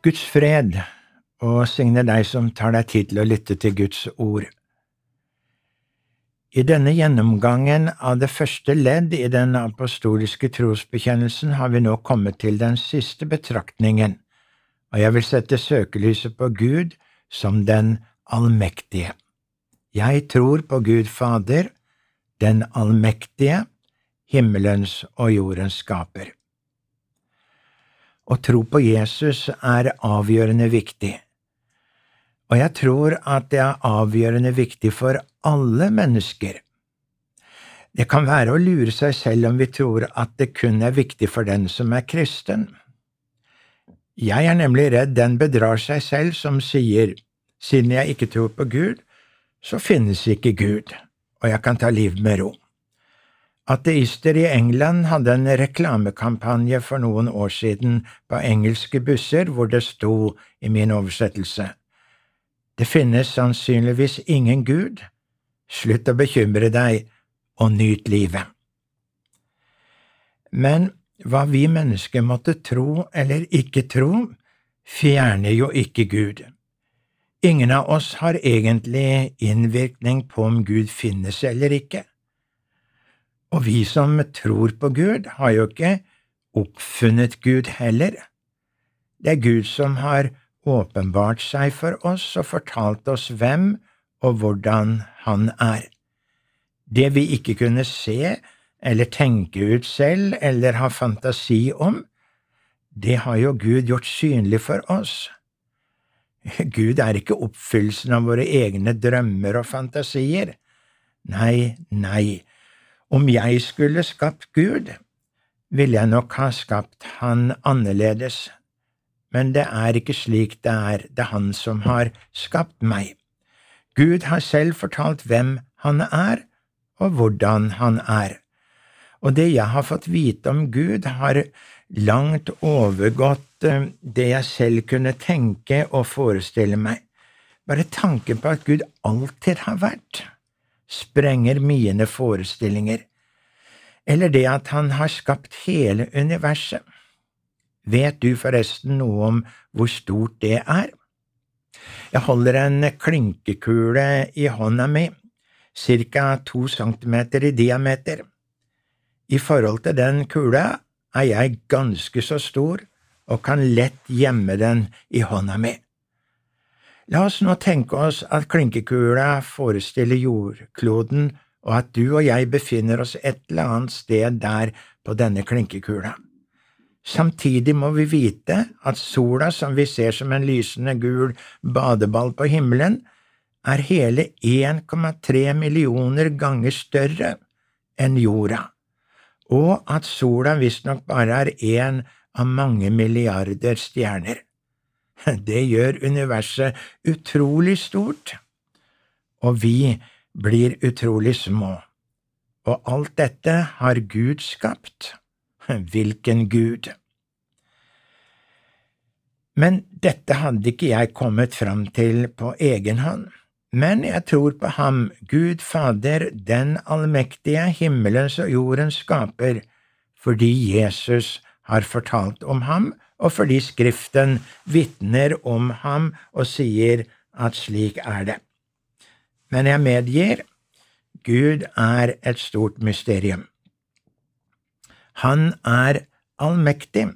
Guds fred, og signe deg som tar deg tid til å lytte til Guds ord. I denne gjennomgangen av det første ledd i den apostoliske trosbekjennelsen har vi nå kommet til den siste betraktningen, og jeg vil sette søkelyset på Gud som den allmektige. Jeg tror på Gud Fader, den allmektige, himmelens og jordens skaper. Å tro på Jesus er avgjørende viktig, og jeg tror at det er avgjørende viktig for alle mennesker. Det kan være å lure seg selv om vi tror at det kun er viktig for den som er kristen. Jeg er nemlig redd den bedrar seg selv som sier, siden jeg ikke tror på Gud, så finnes ikke Gud, og jeg kan ta liv med ro. Ateister i England hadde en reklamekampanje for noen år siden på engelske busser hvor det sto i min oversettelse Det finnes sannsynligvis ingen Gud. Slutt å bekymre deg og nyt livet. Men hva vi mennesker måtte tro eller ikke tro, fjerner jo ikke Gud. Ingen av oss har egentlig innvirkning på om Gud finnes eller ikke. Og vi som tror på Gud, har jo ikke oppfunnet Gud heller. Det er Gud som har åpenbart seg for oss og fortalt oss hvem og hvordan Han er. Det vi ikke kunne se eller tenke ut selv eller ha fantasi om, det har jo Gud gjort synlig for oss. Gud er ikke oppfyllelsen av våre egne drømmer og fantasier. Nei, nei, om jeg skulle skapt Gud, ville jeg nok ha skapt Han annerledes, men det er ikke slik det er, det er Han som har skapt meg. Gud har selv fortalt hvem Han er, og hvordan Han er, og det jeg har fått vite om Gud, har langt overgått eh, det jeg selv kunne tenke og forestille meg. Bare tanken på at Gud alltid har vært sprenger mine forestillinger, eller det at han har skapt hele universet. Vet du forresten noe om hvor stort det er? Jeg holder en klinkekule i hånda mi, ca to centimeter i diameter. I forhold til den kula er jeg ganske så stor og kan lett gjemme den i hånda mi. La oss nå tenke oss at klinkekula forestiller jordkloden, og at du og jeg befinner oss et eller annet sted der på denne klinkekula. Samtidig må vi vite at sola, som vi ser som en lysende gul badeball på himmelen, er hele 1,3 millioner ganger større enn jorda, og at sola visstnok bare er én av mange milliarder stjerner. Det gjør universet utrolig stort, og vi blir utrolig små. Og alt dette har Gud skapt. Hvilken Gud? Men dette hadde ikke jeg kommet fram til på egen hånd. Men jeg tror på ham, Gud Fader, den allmektige, himmelens og jordens skaper, fordi Jesus har fortalt om ham og fordi Skriften vitner om ham og sier at slik er det. Men jeg medgir, Gud er et stort mysterium. Han er allmektig.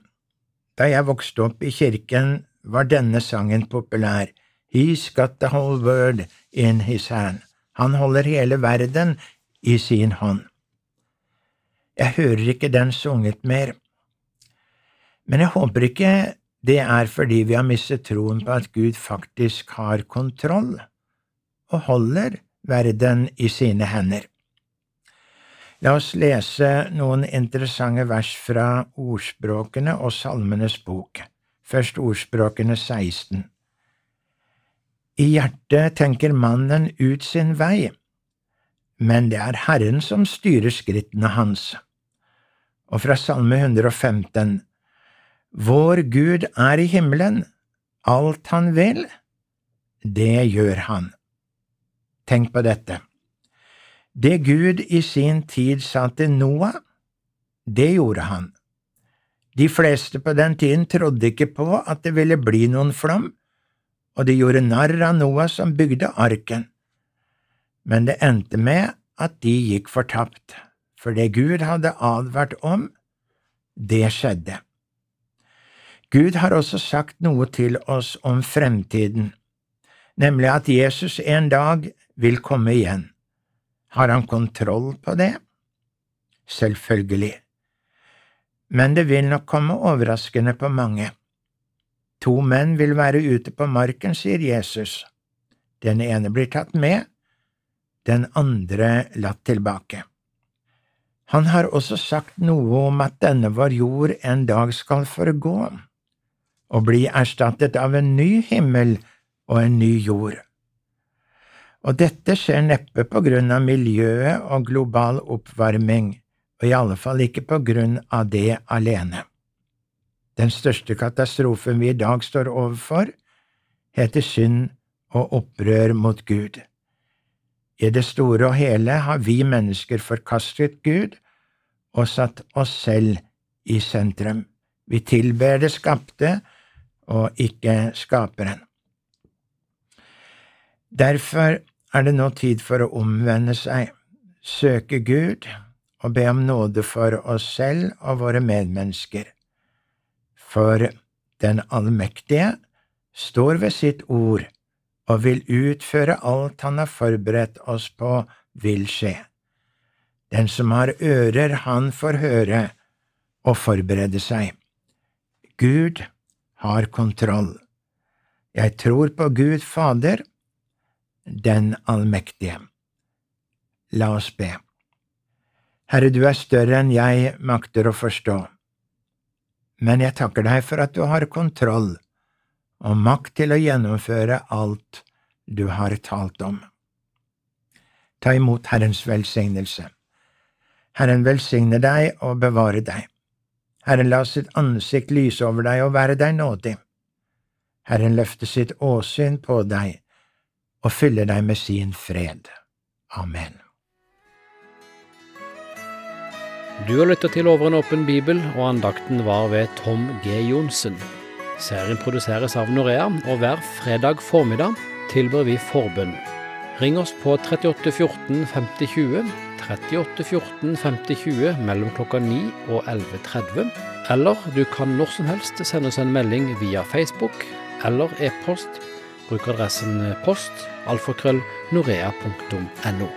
Da jeg vokste opp i kirken, var denne sangen populær. He's got the whole world in his hand. Han holder hele verden i sin hånd. Jeg hører ikke den sunget mer. Men jeg håper ikke det er fordi vi har mistet troen på at Gud faktisk har kontroll og holder verden i sine hender. La oss lese noen interessante vers fra Ordspråkene og Salmenes bok. Først Ordspråkene 16. I hjertet tenker mannen ut sin vei, men det er Herren som styrer skrittene hans. Og fra Salme 115. Vår Gud er i himmelen, alt han vil, det gjør han. Tenk på dette. Det Gud i sin tid sa til Noah, det gjorde han. De fleste på den tiden trodde ikke på at det ville bli noen flom, og de gjorde narr av Noah som bygde arken. Men det endte med at de gikk fortapt, for det Gud hadde advart om, det skjedde. Gud har også sagt noe til oss om fremtiden, nemlig at Jesus en dag vil komme igjen. Har han kontroll på det? Selvfølgelig. Men det vil nok komme overraskende på mange. To menn vil være ute på marken, sier Jesus. Den ene blir tatt med, den andre latt tilbake. Han har også sagt noe om at denne vår jord en dag skal forgå og bli erstattet av en ny himmel og en ny jord. Og dette skjer neppe på grunn av miljøet og global oppvarming, og i alle fall ikke på grunn av det alene. Den største katastrofen vi i dag står overfor, heter synd og opprør mot Gud. I det store og hele har vi mennesker forkastet Gud og satt oss selv i sentrum. Vi tilber det skapte og ikke skaperen. Derfor er det nå tid for å omvende seg, søke Gud og be om nåde for oss selv og våre medmennesker. For Den allmektige står ved sitt ord og vil utføre alt han har forberedt oss på, vil skje. Den som har ører, han får høre og forberede seg. Gud har kontroll. Jeg tror på Gud Fader, den allmektige. La oss be. Herre, du er større enn jeg makter å forstå, men jeg takker deg for at du har kontroll og makt til å gjennomføre alt du har talt om. Ta imot Herrens velsignelse. Herren velsigne deg og bevare deg. Herren la sitt ansikt lyse over deg og være deg nådig. Herren løfte sitt åsyn på deg og fylle deg med sin fred. Amen. Du har lytta til Over en åpen bibel, og andakten var ved Tom G. Johnsen. Serien produseres av Norea, og hver fredag formiddag tilbyr vi forbønn. Ring oss på 38 14 50 20, 38 14 50 20 mellom klokka 9 og 11.30. Eller du kan når som helst sende oss en melding via Facebook eller e-post. Bruk adressen post alfakrøll norea.no.